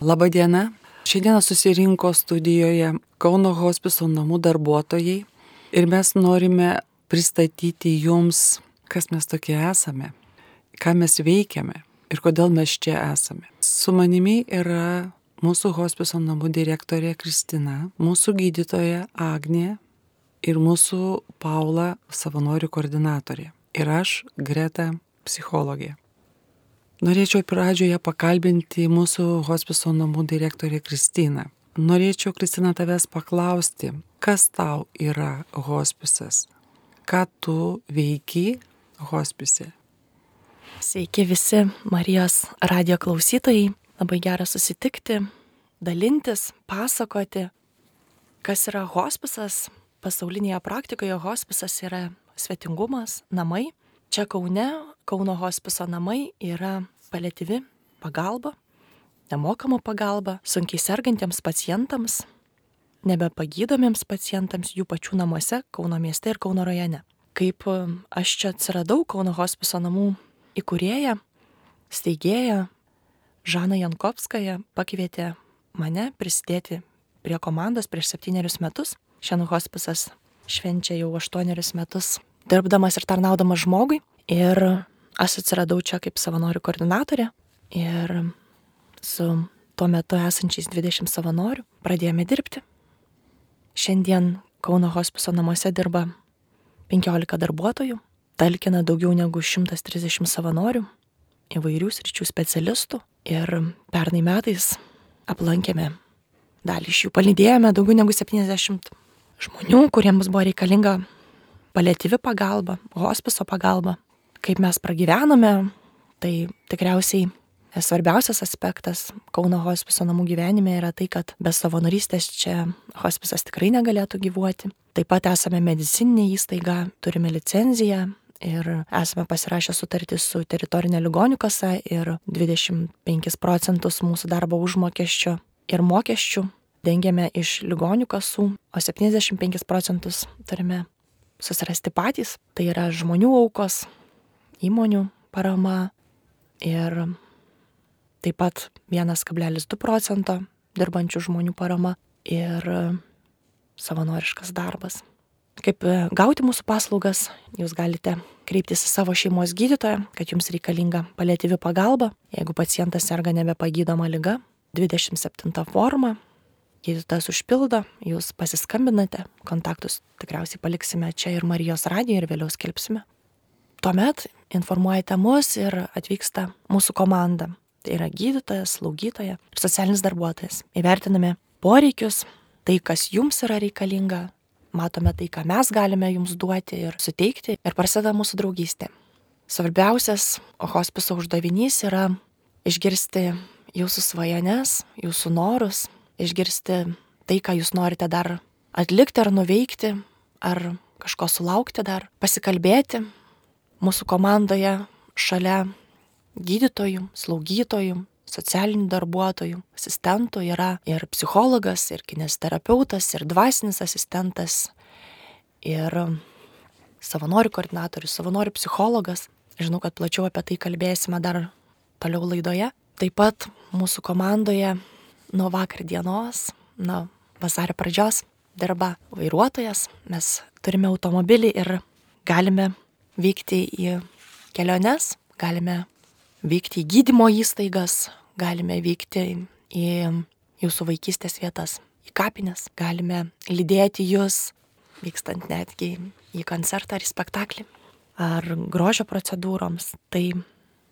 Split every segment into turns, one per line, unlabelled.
Labadiena. Šiandieną susirinko studijoje Kauno hospiso namų darbuotojai ir mes norime pristatyti jums, kas mes tokie esame, ką mes veikiame ir kodėl mes čia esame. Su manimi yra mūsų hospiso namų direktorė Kristina, mūsų gydytoja Agnė ir mūsų Paula savanorių koordinatorė. Ir aš, Greta, psichologė. Norėčiau pradžioje pakalbinti mūsų hospiso namų direktorę Kristiną. Norėčiau, Kristina, tavęs paklausti, kas tau yra hospisas? Ką tu veiki hospise?
Sveiki visi Marijos radio klausytojai. Labai gera susitikti, dalintis, pasakoti, kas yra hospisas. Pasaulinėje praktikoje hospisas yra svetingumas, namai. Čia Kaune Kauno hospiso namai yra paliatyvi pagalba, nemokama pagalba sunkiai sergantiems pacientams, nebepagydomiems pacientams jų pačių namuose Kauno mieste ir Kauno rajone. Kaip um, aš čia atsiradau Kauno hospiso namų įkūrėja, steigėja, Žana Jankovskaja pakvietė mane prisidėti prie komandos prieš septynerius metus. Šiandien hospisas švenčia jau aštuonerius metus dirbdamas ir tarnaudamas žmogui. Ir aš atsiradau čia kaip savanorių koordinatorė ir su tuo metu esančiais 20 savanorių pradėjome dirbti. Šiandien Kauno hospiso namuose dirba 15 darbuotojų, talkina daugiau negu 130 savanorių, įvairių sričių specialistų ir pernai metais aplankėme dalį iš jų, palydėjome daugiau negu 70 žmonių, kuriems buvo reikalinga paliatyvi pagalba, hospiso pagalba, kaip mes pragyvename, tai tikriausiai svarbiausias aspektas Kauno hospiso namų gyvenime yra tai, kad be savanorystės čia hospisas tikrai negalėtų gyvuoti. Taip pat esame medicininė įstaiga, turime licenciją ir esame pasirašę sutartį su teritorinė ligonių kasa ir 25 procentus mūsų darbo užmokesčio ir mokesčių dengiame iš ligonių kasų, o 75 procentus turime susirasti patys. Tai yra žmonių aukos, įmonių parama ir taip pat 1,2 procento dirbančių žmonių parama ir savanoriškas darbas. Kaip gauti mūsų paslaugas, jūs galite kreiptis į savo šeimos gydytoją, kad jums reikalinga palėtyvi pagalba. Jeigu pacientas serga nebepagydoma lyga, 27 forma, gydytojas užpildo, jūs pasiskambinate, kontaktus tikriausiai paliksime čia ir Marijos radijoje ir vėliau skelbsime. Tuomet informuojate mus ir atvyksta mūsų komanda. Tai yra gydytojas, slaugytoja ir socialinis darbuotojas. Įvertiname poreikius, tai, kas jums yra reikalinga, matome tai, ką mes galime jums duoti ir suteikti ir prasideda mūsų draugystė. Svarbiausias hospiso uždavinys yra išgirsti jūsų svajones, jūsų norus, išgirsti tai, ką jūs norite dar atlikti ar nuveikti, ar kažko sulaukti dar, pasikalbėti, Mūsų komandoje šalia gydytojų, slaugytojų, socialinių darbuotojų, asistentų yra ir psichologas, ir kinesterapeutas, ir dvasinis asistentas, ir savanorių koordinatorius, savanorių psichologas. Žinau, kad plačiau apie tai kalbėsime dar toliau laidoje. Taip pat mūsų komandoje nuo vakar dienos, nuo vasario pradžios dirba vairuotojas. Mes turime automobilį ir galime vykti į keliones, galime vykti į gydymo įstaigas, galime vykti į jūsų vaikystės vietas, į kapines, galime lydėti jūs, vykstant netgi į koncertą ar į spektaklį, ar grožio procedūroms. Tai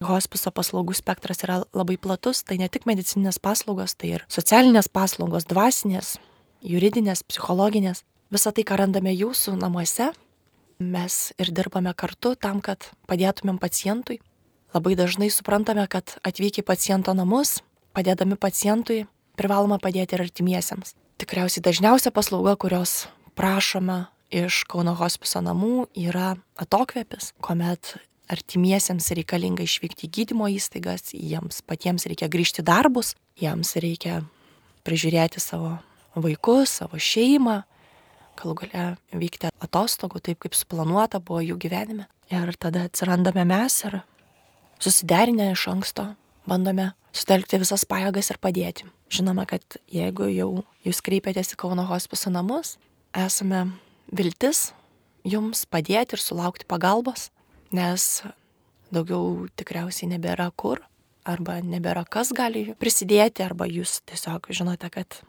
hospiso paslaugų spektras yra labai platus, tai ne tik medicininės paslaugos, tai ir socialinės paslaugos, dvasinės, juridinės, psichologinės. Visą tai, ką randame jūsų namuose, mes ir dirbame kartu tam, kad padėtumėm pacientui. Labai dažnai suprantame, kad atvykę į paciento namus, padėdami pacientui, privaloma padėti ir artimiesiems. Tikriausiai dažniausia paslauga, kurios prašome iš Kauno hospiso namų, yra atokvėpis, kuomet artimiesiems reikalinga išvykti į gydymo įstaigas, jiems patiems reikia grįžti darbus, jiems reikia prižiūrėti savo vaikus, savo šeimą, galų gale vykti atostogų taip, kaip suplanuota buvo jų gyvenime. Ir tada atsirandame mes ir susiderinę iš anksto bandome sutelkti visas pajėgas ir padėti. Žinoma, kad jeigu jau jūs kreipiatės į Kauno hospiso namus, esame viltis jums padėti ir sulaukti pagalbos, nes daugiau tikriausiai nebėra kur, arba nebėra kas gali prisidėti, arba jūs tiesiog žinote, kad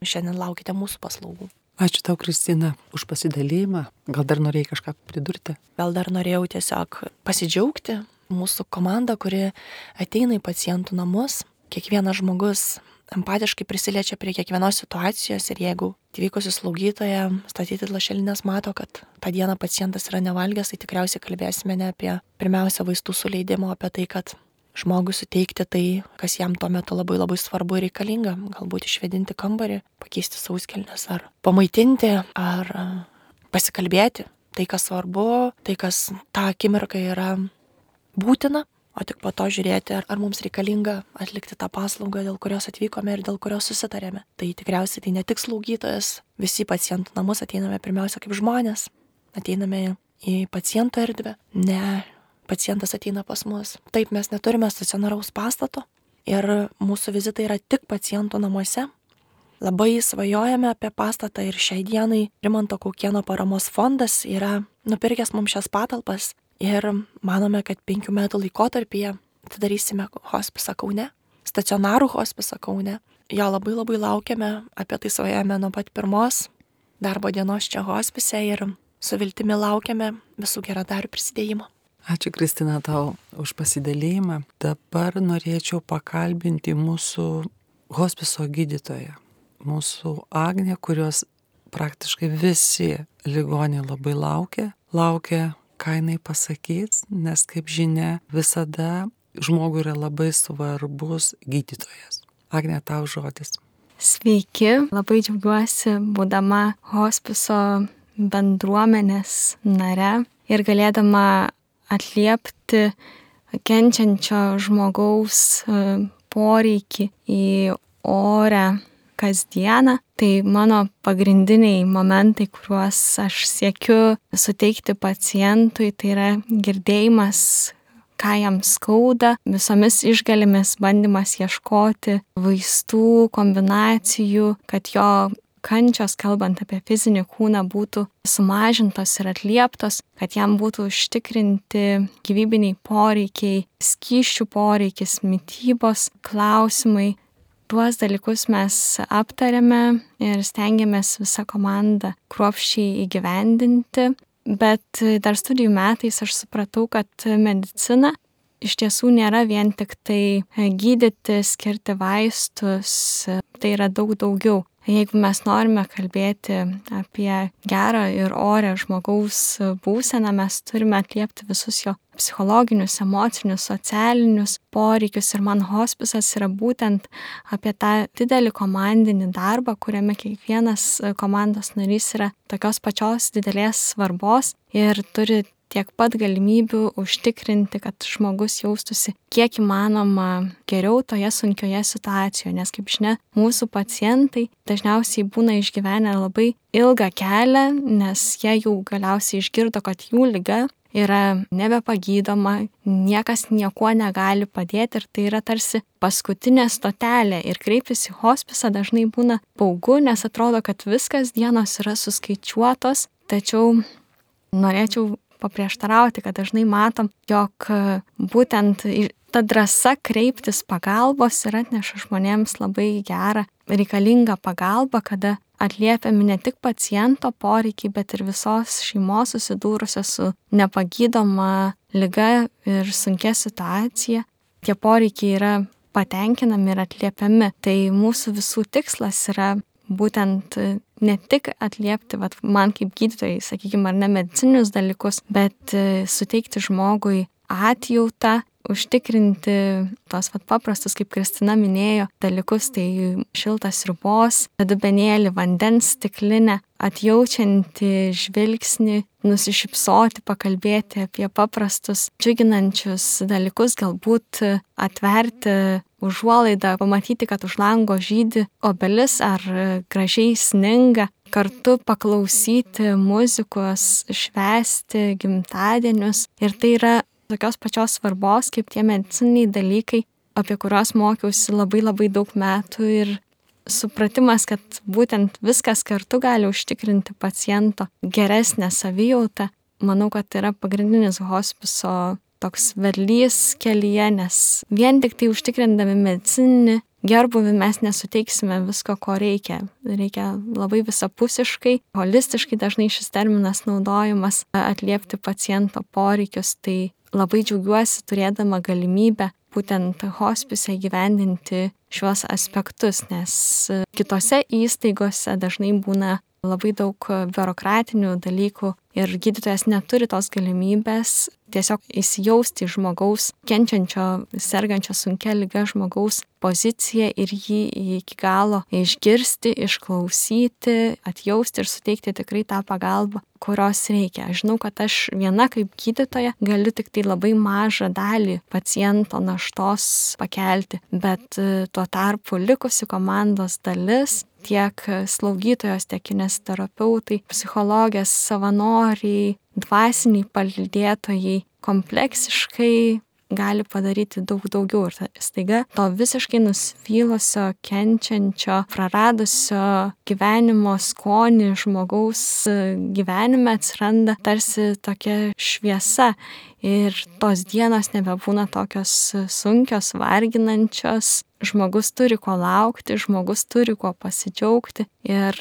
šiandien laukite mūsų paslaugų.
Ačiū tau, Kristina, už pasidalymą. Gal dar norėjai kažką pridurti?
Gal dar norėjau tiesiog pasidžiaugti mūsų komanda, kuri ateina į pacientų namus. Kiekvienas žmogus empatiškai prisiliečia prie kiekvienos situacijos ir jeigu atvykusi slaugytoja statyti lašelinės mato, kad tą dieną pacientas yra nevalgęs, tai tikriausiai kalbėsime ne apie pirmiausia vaistų suleidimo, apie tai, kad žmogui suteikti tai, kas jam tuo metu labai labai svarbu ir reikalinga. Galbūt išvedinti kambarį, pakeisti sauskelnes ar pamaitinti ar pasikalbėti. Tai, kas svarbu, tai, kas tą akimirką yra būtina, o tik po to žiūrėti, ar, ar mums reikalinga atlikti tą paslaugą, dėl kurios atvykome ir dėl kurios susitarėme. Tai tikriausiai tai ne tik slaugytojas, visi pacientų namus ateiname pirmiausia kaip žmonės, ateiname į paciento erdvę, ne pacientas ateina pas mus. Taip, mes neturime stacionaraus pastato ir mūsų vizitai yra tik pacientų namuose. Labai svajojame apie pastatą ir šiai dienai Rimanto Kaukieno paramos fondas yra nupirkęs mums šias patalpas ir manome, kad penkių metų laikotarpyje atidarysime hospisą Kaune, stacionarų hospisą Kaune. Jo labai labai laukiame, apie tai svajame nuo pat pirmos darbo dienos čia hospise ir su viltimi laukiame visų geradarių prisidėjimo.
Ačiū Kristina tau už pasidalėjimą. Dabar norėčiau pakalbinti mūsų hospiso gydytoją, mūsų Agnę, kurios praktiškai visi ligoniai labai laukia, laukia ką jinai pasakys, nes kaip žinia, visada žmogui yra labai svarbus gydytojas. Agne, tau žodis.
Sveiki, labai džiaugiuosi, būdama hospiso bendruomenės nare ir galėdama atliepti kenčiančio žmogaus e, poreikį į orę kasdieną. Tai mano pagrindiniai momentai, kuriuos aš siekiu suteikti pacientui, tai yra girdėjimas, ką jam skauda, visomis išgalimis bandymas ieškoti vaistų, kombinacijų, kad jo kančios, kalbant apie fizinį kūną, būtų sumažintos ir atlieptos, kad jam būtų užtikrinti gyvybiniai poreikiai, skyščių poreikis, mytybos klausimai, tuos dalykus mes aptarėme ir stengiamės visą komandą kruopščiai įgyvendinti, bet dar studijų metais aš supratau, kad medicina iš tiesų nėra vien tik tai gydyti, skirti vaistus, tai yra daug daugiau. Jeigu mes norime kalbėti apie gerą ir orę žmogaus būseną, mes turime atliepti visus jo psichologinius, emocinius, socialinius poreikius. Ir man hospisas yra būtent apie tą didelį komandinį darbą, kuriame kiekvienas komandos narys yra tokios pačios didelės svarbos ir turi tiek pat galimybių užtikrinti, kad žmogus jaustųsi kiek įmanoma geriau toje sunkioje situacijoje, nes kaip žinia, mūsų pacientai dažniausiai būna išgyvenę labai ilgą kelią, nes jie jau galiausiai išgirdo, kad jų lyga yra nebepagydoma, niekas niekuo negali padėti ir tai yra tarsi paskutinė stotelė ir kreiptis į hospisą dažnai būna baugu, nes atrodo, kad viskas dienos yra suskaičiuotos, tačiau norėčiau paprieštarauti, kad dažnai matom, jog e, būtent ta drąsa kreiptis pagalbos ir atneša žmonėms labai gerą, reikalingą pagalbą, kada atliepiami ne tik paciento poreikiai, bet ir visos šeimos susidūrusios su nepagydoma lyga ir sunkia situacija. Tie poreikiai yra patenkinami ir atliepiami. Tai mūsų visų tikslas yra būtent ne tik atliepti, vat, man kaip gydytojai, sakykime, ar ne medicinius dalykus, bet e, suteikti žmogui atjautą, užtikrinti tos vat, paprastus, kaip Kristina minėjo, dalykus, tai šiltas ribos, dubenėlį, vandens stiklinę, atjaučianti žvilgsnį, nusišypsoti, pakalbėti apie paprastus, džiuginančius dalykus, galbūt atverti užuolaidą, pamatyti, kad už lango žydi obelis ar gražiai sninga, kartu paklausyti muzikos, švesti gimtadienius. Ir tai yra tokios pačios svarbos kaip tie mediciniai dalykai, apie kuriuos mokiausi labai labai daug metų ir supratimas, kad būtent viskas kartu gali užtikrinti paciento geresnę savijautą, manau, kad yra pagrindinis hospiso toks vedlys kelyje, nes vien tik tai užtikrindami medicininį gerbuvį mes nesuteiksime visko, ko reikia. Reikia labai visapusiškai, holistiškai dažnai šis terminas naudojamas atliepti paciento poreikius. Tai labai džiaugiuosi turėdama galimybę būtent hospise gyvendinti šiuos aspektus, nes kitose įstaigose dažnai būna labai daug biurokratinių dalykų ir gydytojas neturi tos galimybės tiesiog įsijausti žmogaus kenčiančio, sergančio sunkia lyga žmogaus poziciją ir jį iki galo išgirsti, išklausyti, atjausti ir suteikti tikrai tą pagalbą, kurios reikia. Aš žinau, kad aš viena kaip gydytoja galiu tik tai labai mažą dalį paciento naštos pakelti, bet tuo tarpu likusi komandos dalis tiek slaugytojos, tiek kinesterapeutai, psichologės, savanoriai, dvasiniai palydėtojai kompleksiškai gali padaryti daug daugiau. Ir staiga to visiškai nusvylusio, kenčiančio, praradusio gyvenimo skonį žmogaus gyvenime atsiranda tarsi tokia šviesa. Ir tos dienos nebebūna tokios sunkios, varginančios, žmogus turi ko laukti, žmogus turi ko pasidžiaugti. Ir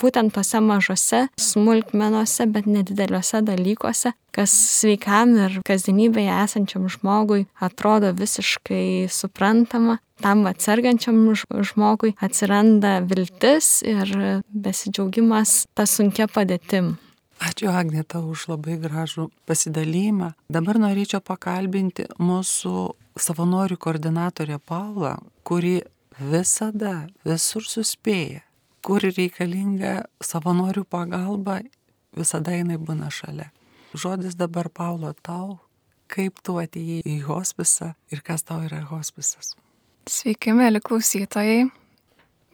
būtent tose mažose smulkmenuose, bet nedideliuose dalykuose, kas sveikam ir kasdienybėje esančiam žmogui atrodo visiškai suprantama, tam atsargančiam žmogui atsiranda viltis ir besidžiaugimas tą sunkia padėtim.
Ačiū Agneta už labai gražų pasidalymą. Dabar norėčiau pakalbinti mūsų savanorių koordinatorę Paulą, kuri visada, visur suspėja, kur reikalinga savanorių pagalba, visada jinai būna šalia. Žodis dabar Paulo tau, kaip tu atėjai į hospisą ir kas tau yra hospisas.
Sveiki, mėly klausytojai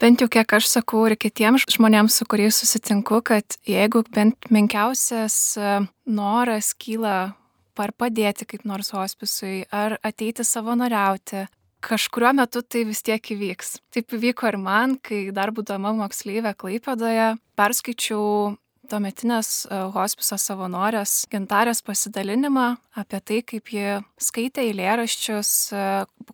bent jau kiek aš sakau ir kitiems žmonėms, su kuriais susitinku, kad jeigu bent menkiausias e, noras kyla par padėti kaip nors hospisui, ar ateiti savanoriauti, kažkuriuo metu tai vis tiek įvyks. Taip įvyko ir man, kai dar būdama moksleivė Klaipėdoje, perskaičiau tuometinės e, hospiso savanorės gintarės pasidalinimą apie tai, kaip ji skaitė eilėraščius e,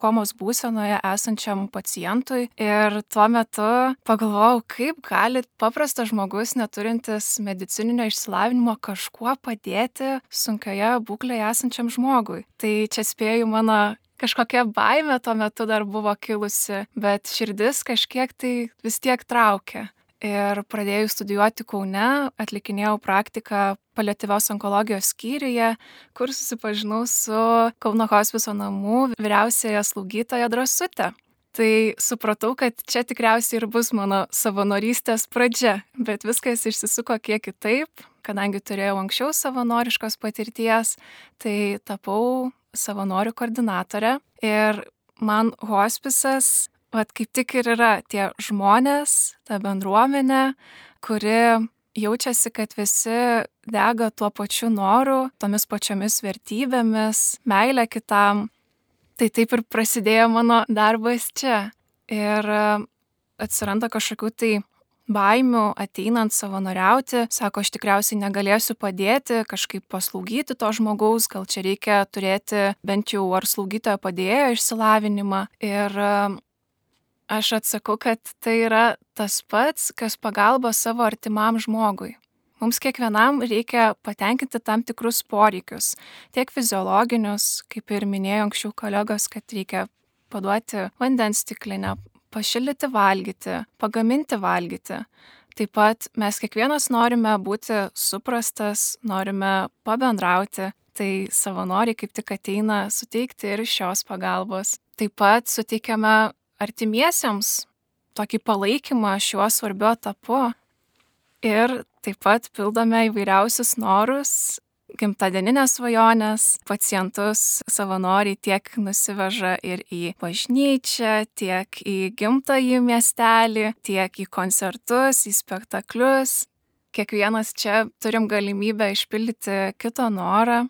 komos būsenoje esančiam pacientui. Ir tuo metu pagalvojau, kaip gali paprastas žmogus, neturintis medicininio išsilavinimo, kažkuo padėti sunkioje būklėje esančiam žmogui. Tai čia spėjau mano kažkokia baime tuo metu dar buvo kilusi, bet širdis kažkiek tai vis tiek traukė ir pradėjus studijuoti Kaune, atlikinėjau praktiką paliatyvios onkologijos skyriuje, kur susipažinau su Kauno hospiso namų vyriausiaja slaugytoja Drasute. Tai supratau, kad čia tikriausiai ir bus mano savanorystės pradžia, bet viskas išsisuko kiek kitaip, kadangi turėjau anksčiau savanoriškos patirties, tai tapau savanorių koordinatorė ir man hospisas vat kaip tik ir yra tie žmonės, ta bendruomenė, kuri jaučiasi, kad visi dega tuo pačiu noru, tomis pačiomis vertybėmis, meilė kitam. Tai taip ir prasidėjo mano darbas čia. Ir e, atsiranda kažkokių tai baimių ateinant savanoriauti, sako, aš tikriausiai negalėsiu padėti, kažkaip paslaugyti to žmogaus, gal čia reikia turėti bent jau ar slaugytojo padėjo išsilavinimą. Ir e, Aš atsakau, kad tai yra tas pats, kas pagalba savo artimam žmogui. Mums kiekvienam reikia patenkinti tam tikrus poreikius, tiek fiziologinius, kaip ir minėjo anksčiau kolegos, kad reikia paduoti vandens stiklinę, pašildyti valgyti, pagaminti valgyti. Taip pat mes kiekvienas norime būti suprastas, norime pabendrauti, tai savanoriai kaip tik ateina suteikti ir šios pagalbos. Taip pat suteikiame artimiesiems tokį palaikymą šiuo svarbiu etapu. Ir taip pat pildome įvairiausius norus, gimtadieninės svajonės, pacientus savanoriai tiek nusiveža ir į bažnyčią, tiek į gimtąjį miestelį, tiek į koncertus, į spektaklius. Kiekvienas čia turim galimybę išpildyti kito norą.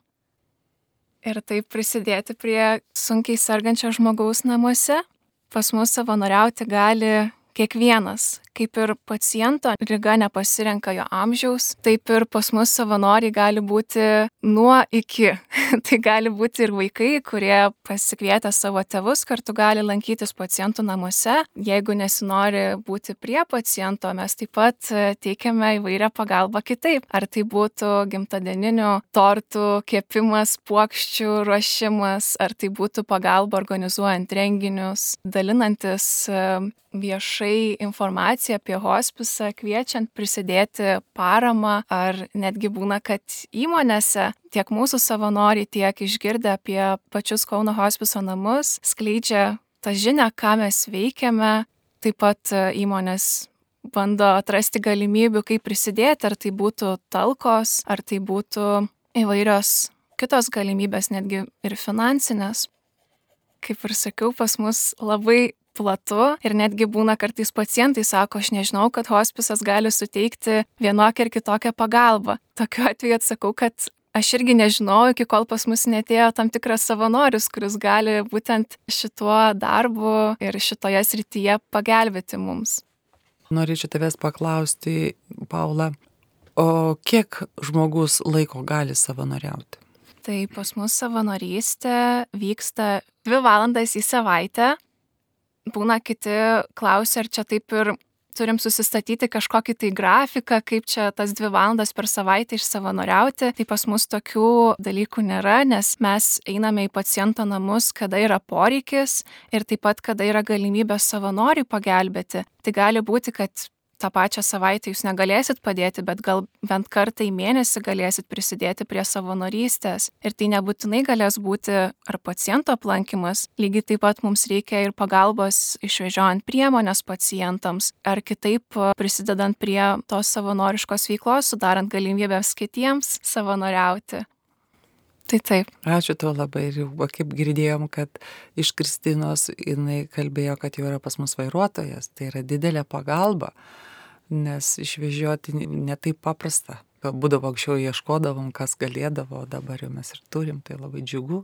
ir taip prisidėti prie sunkiai sergančio žmogaus namuose. Pas mus savanoriauti gali kiekvienas, kaip ir paciento lyga nepasirenka jo amžiaus, taip ir pas mus savanoriai gali būti nuo iki. tai gali būti ir vaikai, kurie pasikvietę savo tėvus kartu gali lankytis pacientų namuose. Jeigu nesinori būti prie paciento, mes taip pat teikiame įvairią pagalbą kitaip. Ar tai būtų gimtadieninių tortų kepimas, puokščių ruošimas, ar tai būtų pagalba organizuojant renginius, dalinantis viešai informaciją apie hospisą, kviečiant prisidėti paramą, ar netgi būna, kad įmonėse tiek mūsų savanoriai, tiek išgirdę apie pačius Kauno hospiso namus, skleidžia tą žinią, ką mes veikiame, taip pat įmonės bando atrasti galimybių, kaip prisidėti, ar tai būtų talkos, ar tai būtų įvairios kitos galimybės, netgi ir finansinės. Kaip ir sakiau, pas mus labai platu ir netgi būna kartais pacientai sako, aš nežinau, kad hospisas gali suteikti vienokią ir kitokią pagalbą. Tokiu atveju atsakau, kad aš irgi nežinau, iki kol pas mus netėjo tam tikras savanorius, kuris gali būtent šituo darbu ir šitoje srityje pagelbėti mums.
Norėčiau tavęs paklausti, Paula, o kiek žmogus laiko gali savanoriauti?
Tai pas mus savanorystė vyksta dvi valandas į savaitę būna kiti klausia, ar čia taip ir turim susistatyti kažkokį tai grafiką, kaip čia tas dvi valandas per savaitę išsavanoriauti. Tai pas mus tokių dalykų nėra, nes mes einame į paciento namus, kada yra poreikis ir taip pat, kada yra galimybė savanoriui pagelbėti. Tai gali būti, kad tą pačią savaitę jūs negalėsit padėti, bet gal bent kartą į mėnesį galėsit prisidėti prie savanorystės. Ir tai nebūtinai galės būti ar paciento aplankimas, lygiai taip pat mums reikia ir pagalbos išvežiojant priemonės pacientams, ar kitaip prisidedant prie tos savanoriškos veiklos, sudarant galimybės kitiems savanoriauti. Tai taip.
Ačiū tau labai ir jau kaip girdėjom, kad iš Kristinos jinai kalbėjo, kad jau yra pas mus vairuotojas, tai yra didelė pagalba nes išvežioti netaip paprasta. Būdavo anksčiau ieškodavom, kas galėdavo, o dabar jau mes ir turim, tai labai džiugu.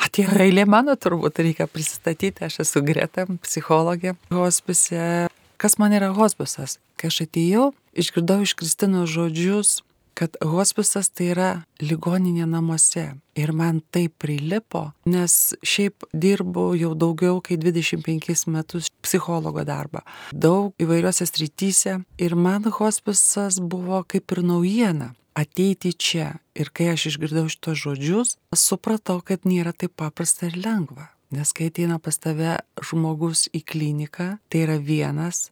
Atėjo eilė mano, turbūt reikia pristatyti, aš esu Greta, psichologė hospise. Kas man yra hospisas? Kai aš atėjau, išgirdau iš Kristinos žodžius, kad hospisas tai yra ligoninė namuose. Ir man tai prilipo, nes šiaip dirbu jau daugiau kaip 25 metus psichologo darbą. Daug įvairiose srityse. Ir man hospisas buvo kaip ir naujiena ateiti čia. Ir kai aš išgirdau šitos žodžius, supratau, kad nėra taip paprasta ir lengva. Nes kai ateina pas tave žmogus į kliniką, tai yra vienas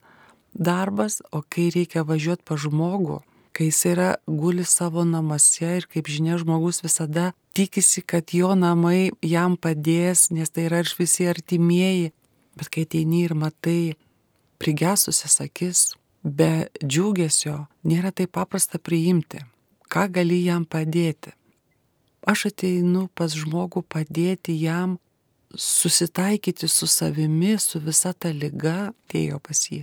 darbas, o kai reikia važiuoti pa žmogų, kai jis yra guli savo namuose ir kaip žinia žmogus visada tikisi, kad jo namai jam padės, nes tai yra ir visi artimieji. Bet kai ateini ir matai prigesusias akis, be džiugesio, nėra taip paprasta priimti. Ką gali jam padėti? Aš ateinu pas žmogų padėti jam susitaikyti su savimi, su visa ta lyga, atėjo pas jį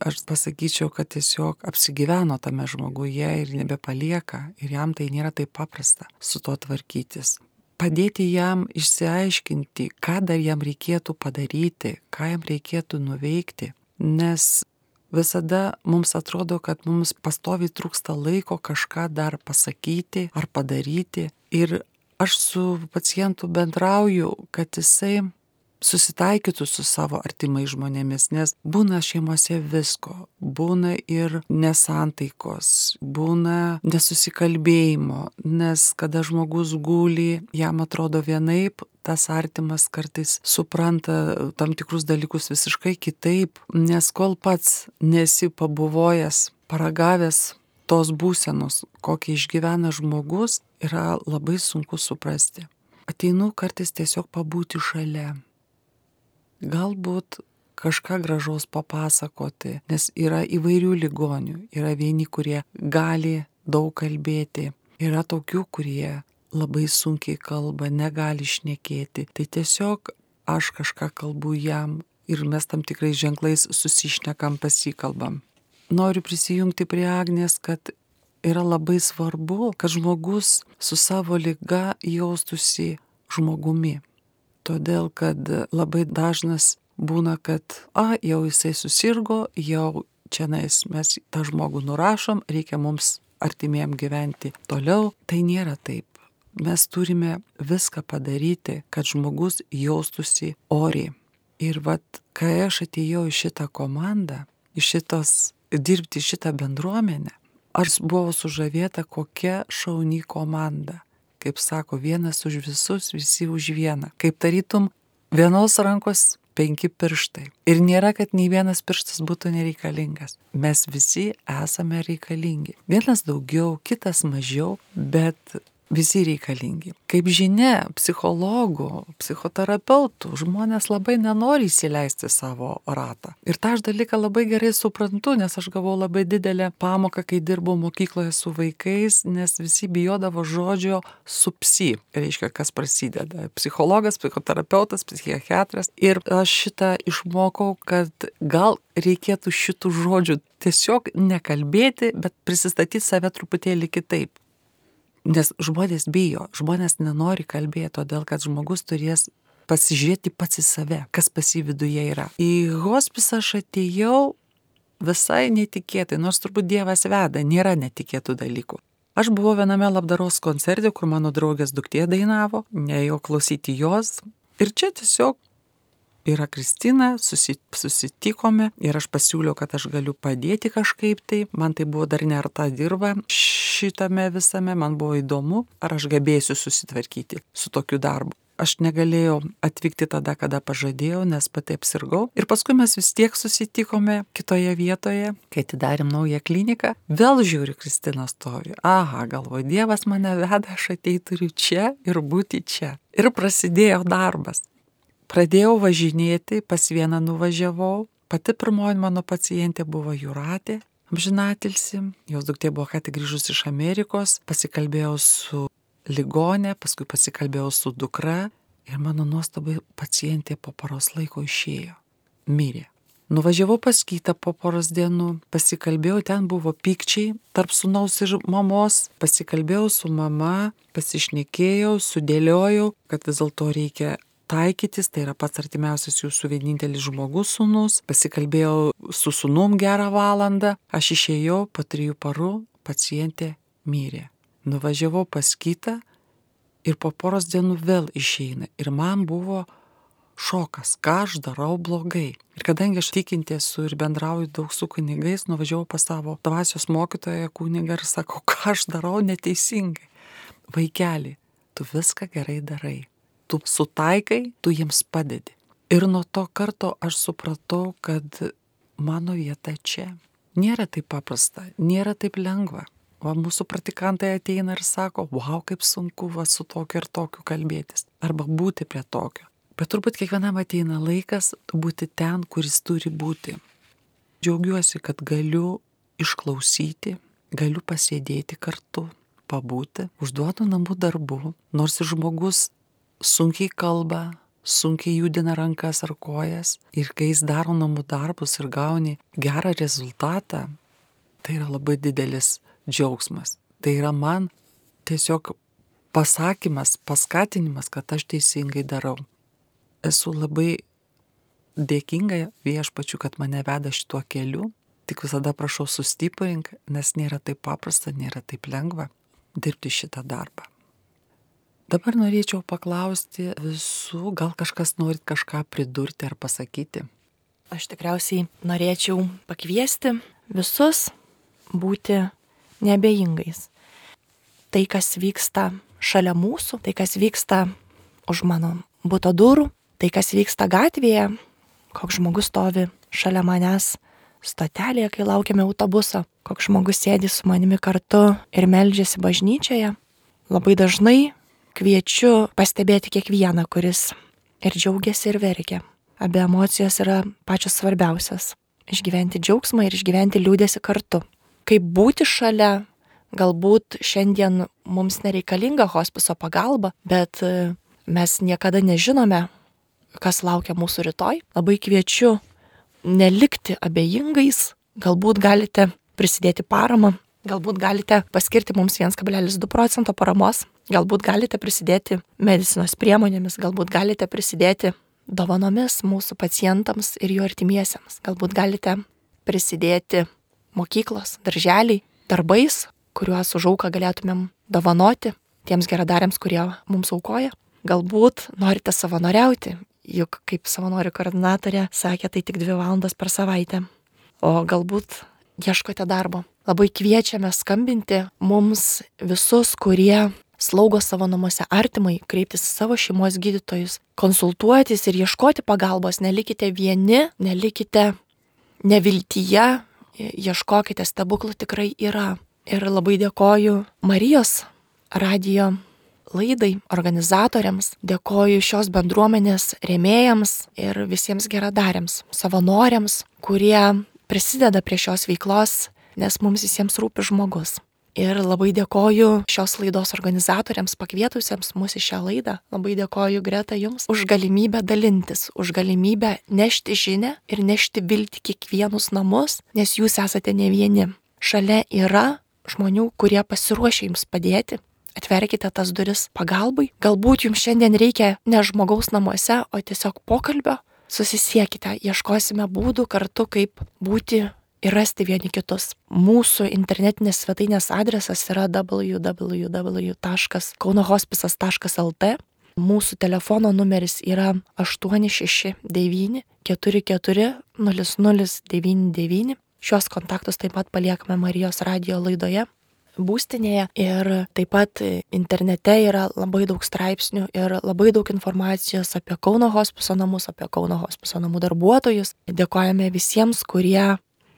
aš pasakyčiau, kad tiesiog apsigyveno tame žmoguje ir nebepalieka. Ir jam tai nėra taip paprasta su to tvarkytis. Padėti jam išsiaiškinti, ką dar jam reikėtų padaryti, ką jam reikėtų nuveikti, nes visada mums atrodo, kad mums pastoviai trūksta laiko kažką dar pasakyti ar padaryti. Ir aš su pacientu bendrauju, kad jisai susitaikytų su savo artimai žmonėmis, nes būna šeimose visko, būna ir nesantaikos, būna nesusikalbėjimo, nes kada žmogus guli, jam atrodo vienaip, tas artimas kartais supranta tam tikrus dalykus visiškai kitaip, nes kol pats nesi pabuvojęs, paragavęs tos būsenos, kokią išgyvena žmogus, yra labai sunku suprasti. Ateinu kartais tiesiog pabūti šalia, galbūt kažką gražaus papasakoti, nes yra įvairių ligonių. Yra vieni, kurie gali daug kalbėti, yra tokių, kurie labai sunkiai kalba, negali išnekėti. Tai tiesiog aš kažką kalbu jam ir mes tam tikrais ženklais susišnekam, pasikalbam. Noriu prisijungti prie Agnės, kad yra labai svarbu, kad žmogus su savo lyga jaustųsi žmogumi. Todėl, kad labai dažnas būna, kad, a, jau jisai susirgo, jau čia mes tą žmogų nurašom, reikia mums artimiem gyventi toliau. Tai nėra taip. Mes turime viską padaryti, kad žmogus jaustųsi oriai. Ir vad, kai aš atėjau į šitą komandą, į šitos, dirbti šitą bendruomenę, aš buvau sužavėta, kokia šauni komanda. Kaip sako, vienas už visus, visi už vieną. Kaip tarytum, vienos rankos penki pirštai. Ir nėra, kad nei vienas pirštas būtų nereikalingas. Mes visi esame reikalingi. Vienas daugiau, kitas mažiau, bet visi reikalingi. Kaip žinia, psichologų, psichoterapeutų žmonės labai nenori įsileisti savo ratą. Ir tą aš dalyką labai gerai suprantu, nes aš gavau labai didelę pamoką, kai dirbau mokykloje su vaikais, nes visi bijodavo žodžio supsi. Reiškia, kas prasideda. Psichologas, psichoterapeutas, psichiatras. Ir aš šitą išmokau, kad gal reikėtų šitų žodžių tiesiog nekalbėti, bet prisistatyti save truputėlį kitaip. Nes žmonės bijo, žmonės nenori kalbėti, todėl kad žmogus turės pasižiūrėti pats į save, kas pas jį viduje yra. Į hospisą aš atėjau visai netikėtai, nors turbūt Dievas veda, nėra netikėtų dalykų. Aš buvau viename labdaros koncerte, kur mano draugės duktė dainavo, neėjau klausyti jos. Ir čia tiesiog yra Kristina, susitikome ir aš pasiūliau, kad aš galiu padėti kažkaip tai. Man tai buvo dar nerta dirba šitame visame, man buvo įdomu, ar aš gebėsiu susitvarkyti su tokiu darbu. Aš negalėjau atvykti tada, kada pažadėjau, nes pati apsirgau. Ir paskui mes vis tiek susitikome kitoje vietoje, kai atidarėm naują kliniką. Vėl žiūri, Kristina stovi. Aha, galvoju, Dievas mane veda, aš atei turiu čia ir būti čia. Ir prasidėjo darbas. Pradėjau važinėti, pas vieną nuvažiavau. Pati pirmoji mano pacientė buvo Juratė, amžinatilsi. Jos duktė buvo ką tik grįžus iš Amerikos. Pasikalbėjau su ligonė, paskui pasikalbėjau su dukra. Ir mano nuostabai pacientė po poros laiko išėjo. Mirė. Nuvažiavau pas kitą po poros dienų, pasikalbėjau, ten buvo pykčiai tarp sunaus ir mamos, pasikalbėjau su mama, pasišnekėjau, sudėliojau, kad vis dėlto reikia taikytis, tai yra pats artimiausias jūsų vienintelis žmogus sunus. Pasikalbėjau su sunum gerą valandą, aš išėjau po trijų parų, pacientė mirė. Nuvažiavau pas kitą ir po poros dienų vėl išeina. Ir man buvo šokas, ką aš darau blogai. Ir kadangi aš tikinti esu ir bendrauju daug su kunigais, nuvažiavau pas savo dvasios mokytoją kunigą ir sakau, ką aš darau neteisingai. Vaikeli, tu viską gerai darai tu sutaikai, tu jiems padedi. Ir nuo to karto aš supratau, kad mano vieta čia. Nėra taip paprasta, nėra taip lengva. O mūsų praktikantai ateina ir sako, wow, kaip sunku va su tokiu ir tokiu kalbėtis. Arba būti prie tokio. Bet turbūt kiekvienam ateina laikas būti ten, kuris turi būti. Džiaugiuosi, kad galiu išklausyti, galiu pasėdėti kartu, pabūti, užduotų namų darbų, nors ir žmogus sunkiai kalba, sunkiai judina rankas ar kojas ir kai jis daro namų darbus ir gauni gerą rezultatą, tai yra labai didelis džiaugsmas. Tai yra man tiesiog pasakymas, paskatinimas, kad aš teisingai darau. Esu labai dėkinga viešpačiu, kad mane veda šituo keliu. Tik visada prašau sustiprink, nes nėra taip paprasta, nėra taip lengva dirbti šitą darbą. Dabar norėčiau paklausti visų, gal kažkas norit kažką pridurti ar pasakyti.
Aš tikriausiai norėčiau pakviesti visus būti nebejingais. Tai, kas vyksta šalia mūsų, tai, kas vyksta už mano būto durų, tai, kas vyksta gatvėje, koks žmogus stovi šalia manęs stotelėje, kai laukiame autobuso, koks žmogus sėdi su manimi kartu ir meldžiasi bažnyčioje. Labai dažnai kviečiu pastebėti kiekvieną, kuris ir džiaugiasi, ir verkia. Abi emocijos yra pačios svarbiausios. Išgyventi džiaugsmą ir išgyventi liūdėsi kartu. Kaip būti šalia, galbūt šiandien mums nereikalinga hospiso pagalba, bet e, mes niekada nežinome, kas laukia mūsų rytoj. Labai kviečiu nelikti abejingais, galbūt galite prisidėti paramą Galbūt galite paskirti mums 1,2 procento paramos, galbūt galite prisidėti medicinos priemonėmis, galbūt galite prisidėti dovanomis mūsų pacientams ir jų artimiesiems, galbūt galite prisidėti mokyklos, darželiai, darbais, kuriuos už auką galėtumėm dovanoti tiems geradariams, kurie mums aukoja. Galbūt norite savanoriauti, juk kaip savanorių koordinatorė sakė, tai tik dvi valandas per savaitę. O galbūt ieškote darbo. Labai kviečiame skambinti mums visus, kurie slaugo savo namuose artimai, kreiptis į savo šeimos gydytojus, konsultuotis ir ieškoti pagalbos. Nelikite vieni, nelikite neviltyje, ieškokite, stebuklų tikrai yra. Ir labai dėkoju Marijos radio laidai, organizatoriams, dėkoju šios bendruomenės rėmėjams ir visiems geradariams, savanoriams, kurie prisideda prie šios veiklos, nes mums visiems rūpi žmogus. Ir labai dėkoju šios laidos organizatoriams pakvietusiems mus į šią laidą. Labai dėkoju Greta Jums už galimybę dalintis, už galimybę nešti žinę ir nešti viltį kiekvienus namus, nes Jūs esate ne vieni. Šalia yra žmonių, kurie pasiruošia Jums padėti. Atverkite tas duris pagalbai. Galbūt Jums šiandien reikia ne žmogaus namuose, o tiesiog pokalbio. Susisiekite, ieškosime būdų kartu, kaip būti ir rasti vieni kitus. Mūsų internetinės svetainės adresas yra www.kaunohospisas.lt. Mūsų telefono numeris yra 869 44 0099. Šios kontaktus taip pat paliekame Marijos radio laidoje būstinėje ir taip pat internete yra labai daug straipsnių ir labai daug informacijos apie Kauno hospiso namus, apie Kauno hospiso namų darbuotojus. Dėkojame visiems, kurie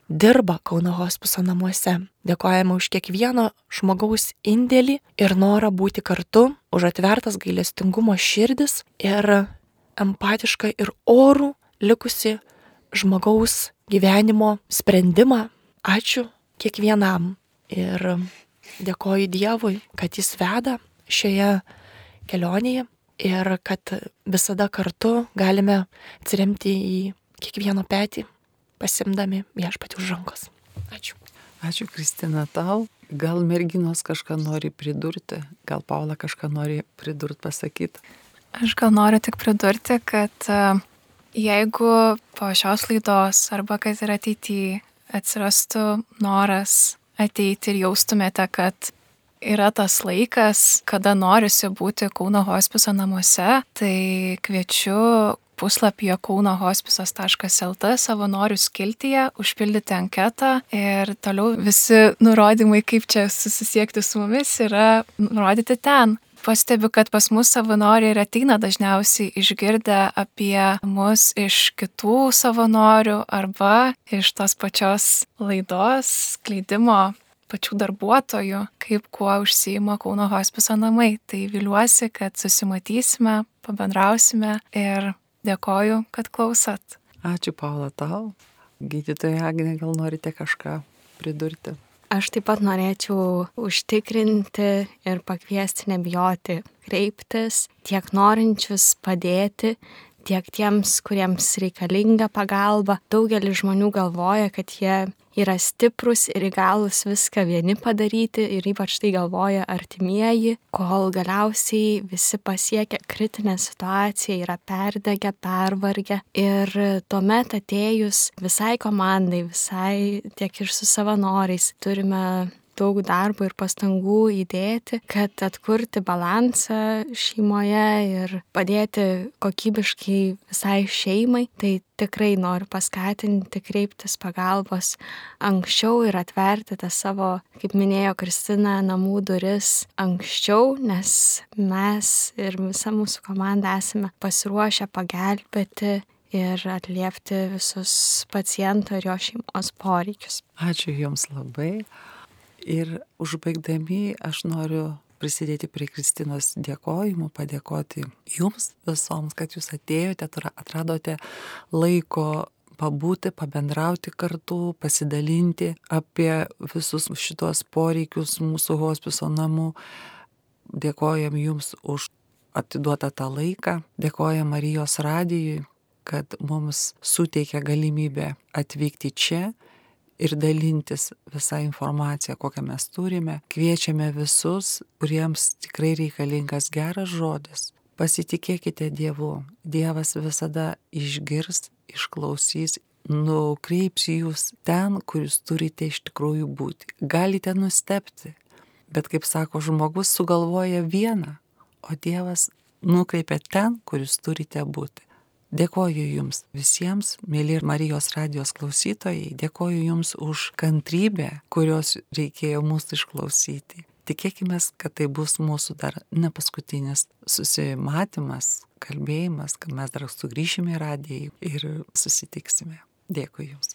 dirba Kauno hospiso namuose. Dėkojame už kiekvieno žmogaus indėlį ir norą būti kartu, už atvertas gailestingumo širdis ir empatišką ir orų likusi žmogaus gyvenimo sprendimą. Ačiū kiekvienam ir dėkoju Dievui, kad Jis veda šioje kelionėje ir kad visada kartu galime atsiremti į kiekvieno petį pasimdami viešpatį už rankos. Ačiū.
Ačiū, Kristina, tau. Gal merginos kažką nori pridurti, gal Paula kažką nori pridurti, pasakyti.
Aš gal noriu tik pridurti, kad e, jeigu po šios laidos arba kad ir ateityje atsirastų noras ateiti ir jaustumėte, kad yra tas laikas, kada norisi būti Kauno hospiso namuose, tai kviečiu puslapyje kaunohospisas.lt savanorių skiltyje užpildyti anketą ir toliau visi nurodymai, kaip čia susisiekti su mumis, yra nurodyti ten. Pastebiu, kad pas mus savanoriai ir ateina dažniausiai išgirdę apie mus iš kitų savanorių arba iš tos pačios laidos skleidimo pačių darbuotojų, kaip kuo užsijima Kauno hospiso namai. Tai viliuosi, kad susimatysime, pabendrausime ir Dėkoju, kad klausot.
Ačiū, Paula, tau. Gydytoja Agnė, gal norite kažką pridurti?
Aš taip pat norėčiau užtikrinti ir pakviesti nebijoti kreiptis tiek norinčius padėti, tiek tiems, kuriems reikalinga pagalba. Daugelis žmonių galvoja, kad jie yra stiprus ir įgalus viską vieni padaryti ir ypač tai galvoja artimieji, kol galiausiai visi pasiekia kritinę situaciją, yra perdegę, pervargę. Ir tuomet atėjus visai komandai, visai tiek ir su savanoriais turime daug darbo ir pastangų įdėti, kad atkurti balansą šeimoje ir padėti kokybiškai visai šeimai. Tai tikrai noriu paskatinti kreiptis pagalbos anksčiau ir atverti tą savo, kaip minėjo Kristina, namų duris anksčiau, nes mes ir visa mūsų komanda esame pasiruošę pagelbėti ir atliepti visus paciento ir jo šeimos poreikius.
Ačiū Jums labai. Ir užbaigdami aš noriu prisidėti prie Kristinos dėkojimų, padėkoti jums visoms, kad jūs atėjote, atradote laiko pabūti, pabendrauti kartu, pasidalinti apie visus šitos poreikius mūsų hospiso namų. Dėkojam jums už atiduotą tą laiką, dėkojam Marijos radijui, kad mums suteikia galimybę atvykti čia ir dalintis visą informaciją, kokią mes turime. Kviečiame visus, kuriems tikrai reikalingas geras žodis. Pasitikėkite Dievu. Dievas visada išgirs, išklausys, nukreips jūs ten, kur jūs turite iš tikrųjų būti. Galite nustepti, bet kaip sako, žmogus sugalvoja vieną, o Dievas nukreipia ten, kur jūs turite būti. Dėkoju Jums visiems, mėly Marijos radijos klausytojai, dėkoju Jums už kantrybę, kurios reikėjo mūsų išklausyti. Tikėkime, kad tai bus mūsų dar ne paskutinis susimatymas, kalbėjimas, kad mes dar sugrįšime į radiją ir susitiksime. Dėkui Jums.